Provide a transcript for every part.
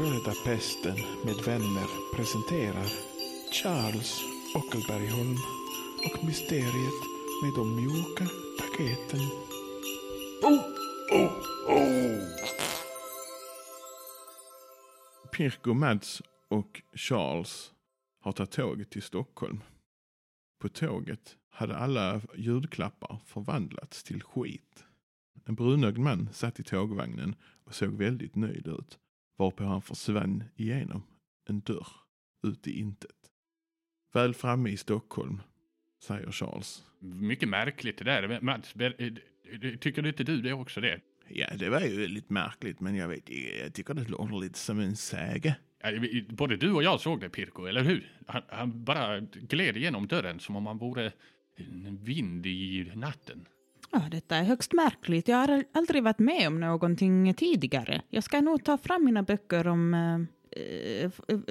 sköna pesten med vänner presenterar Charles Ockelbergholm och mysteriet med de mjuka paketen. Pirko, Mads och Charles har tagit tåget till Stockholm. På tåget hade alla ljudklappar förvandlats till skit. En brunögd man satt i tågvagnen och såg väldigt nöjd ut, varpå han försvann igenom en dörr ut i intet. Väl framme i Stockholm, säger Charles. Mycket märkligt det där. Mats, eh, tycker inte du det också det? Ja, det var ju lite märkligt, men jag vet jag tycker det låter lite som en säge. Både du och jag såg det, Pirko, eller hur? Han, han bara gled igenom dörren som om han vore en vind i natten. Ja, detta är högst märkligt. Jag har aldrig varit med om någonting tidigare. Jag ska nog ta fram mina böcker om eh,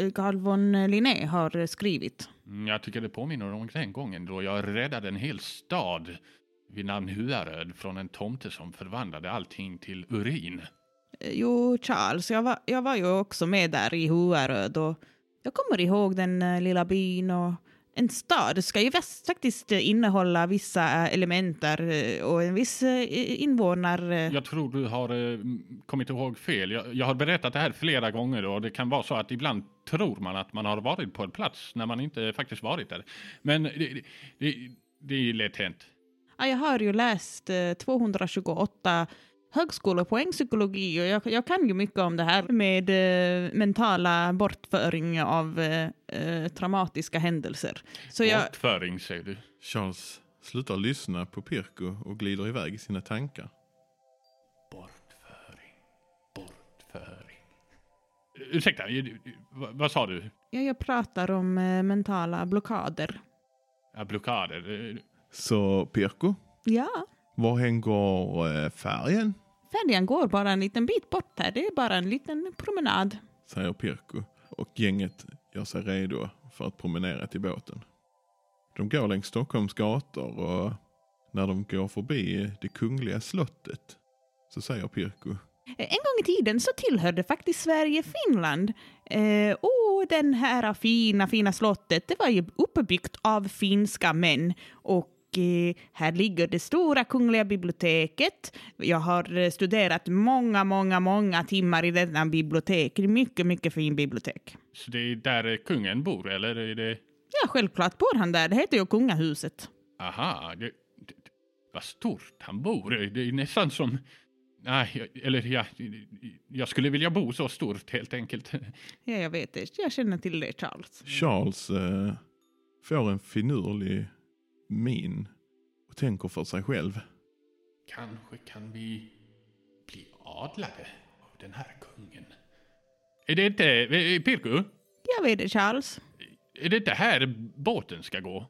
eh, Carl von Linné har skrivit. Mm, Jag tycker det påminner om den gången då jag räddade en hel stad vid namn Huaröd från en tomte som förvandlade allting till urin. Eh, Jo, Charles, jag var, jag var ju också med där i Huaröd och jag kommer ihåg den eh, lilla byn och en stad ska ju faktiskt eh, innehålla vissa eh, elementer eh, och en viss eh, invånar... eh, Jag tror du har kommit ihåg fel. Jag, jag har berättat det här flera gånger och det kan vara så att ibland tror man att man har varit på en plats när man inte faktiskt varit där. Men det, det, det är lätt hänt. Ja, jag har ju läst eh, 228 högskolepoäng psykologi och jag, jag kan ju mycket om det här med eh, mentala bortföring av eh, eh, traumatiska händelser. Så jag, Bortföring säger du. Charles slutar lyssna på Pirko och glider iväg i sina tankar. Bortföring. Bortföring. Ursäkta, eh, vad, vad sa du? ja, jag pratar om eh, mentala blockader. Ja, blockader. Eh, Så Pirko, Ja, varhen går eh, färgen? Färjan går bara en liten bit bort här. Det är bara en liten promenad. Säger Pirko och gänget gör sig redo för att promenera till båten. De går längs Stockholms gator och när de går förbi det kungliga slottet så säger Pirko En gång i tiden så tillhörde faktiskt Sverige Finland. Eh, och den här fina, fina slottet, det var ju uppbyggt av finska män. Och här ligger det stora kungliga biblioteket. Jag har eh, studerat många, många, många timmar i denna bibliotek. Det är mycket, mycket fin bibliotek. Så det är där eh, kungen bor, eller är det... Ja, självklart bor han där. Det heter ju kungahuset. Aha, det, det, vad stort han bor. Det är nästan som... Nej, jag- eller ja, jag skulle vilja bo så stort helt enkelt. Ja, jag vet det. Jag känner till det, Charles. Charles eh, får en finurlig min och tänker för sig själv. Kanske kan vi bli adlade av den här kungen. Är det inte... eh, Pirko? Jag vet det, Charles. Är det inte här båten ska gå?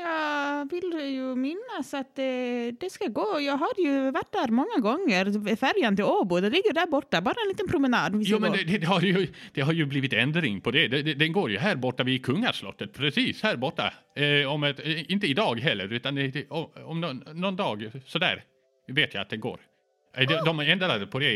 Jag vill ju minnas att det, det ska gå. Jag har ju varit där många gånger. Färjan till Åbo, det ligger där borta. Bara en liten promenad. Jo, men det, det, har ju, det har ju blivit ändring på det. det, det den går ju här borta vid kungaslottet, precis här borta. Eh, om ett, eh, inte idag heller, utan om, om någon, någon dag sådär vet jag att det går. Eh, de, de ändrade på det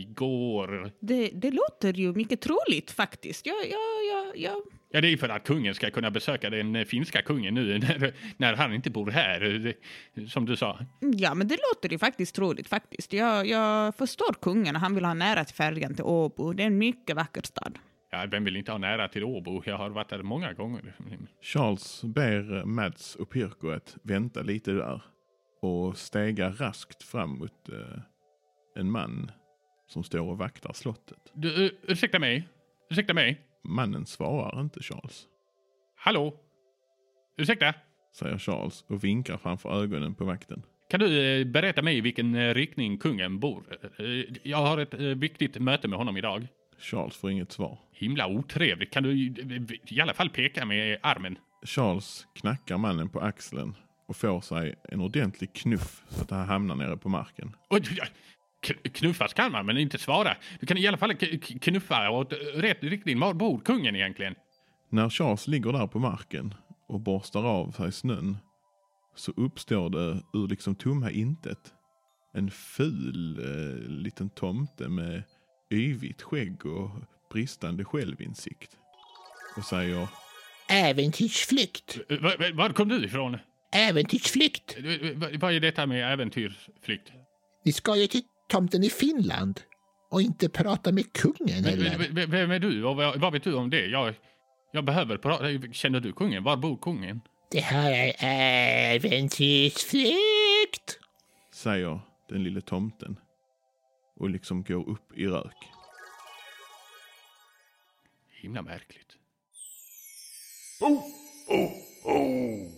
igår. Det, det låter ju mycket troligt faktiskt. Jag, jag, jag, jag, Ja, det är för att kungen ska kunna besöka den eh, finska kungen nu när, när han inte bor här, eh, som du sa. ja, men det låter ju faktiskt troligt faktiskt. Jag, jag förstår kungen och han vill ha nära till färjan till Åbo. Det är en mycket vacker stad. Ja, vem vill inte ha nära till Åbo? Jag har varit där många gånger. Charles ber Mads och Pirko att vänta lite där och stegar raskt fram mot eh, en man som står och vaktar slottet. Du, ursäkta mig? Ursäkta mig? Mannen svarar inte Charles, Hallå? Ursäkta? säger Charles och vinkar framför ögonen på vakten. Kan du eh, berätta mig i vilken eh, riktning kungen bor? Eh, Jag har ett viktigt möte med honom idag. Charles får inget svar. Himla otrevligt. Kan du i- alla fall peka med armen? Charles knackar mannen på axeln och får sig en ordentlig knuff så att han hamnar nere på marken. Oj, Knuffas kan man, men inte svara. Du kan i alla fall knuffa åt rätt riktning. Var bor kungen egentligen? När Charles ligger där på marken och borstar av sig snön så uppstår det ur liksom tomma intet en ful eh, liten tomte med yvigt skägg och bristande självinsikt. Och säger Äventyrsflykt. Eh, Var, var kom du ifrån? Äventyrsflykt. Eh, vad- är detta med äventyrsflykt? Ni ska ju till tomten i Finland och inte prata med kungen Men, eller? Vem är du och vad, vad vet du om det? Jag, jag behöver prata. Känner du kungen? Var bor kungen? Det här är äventyrsflykt. säger den lille tomten och liksom går upp i rök. Himla märkligt. Oh, oh, oh.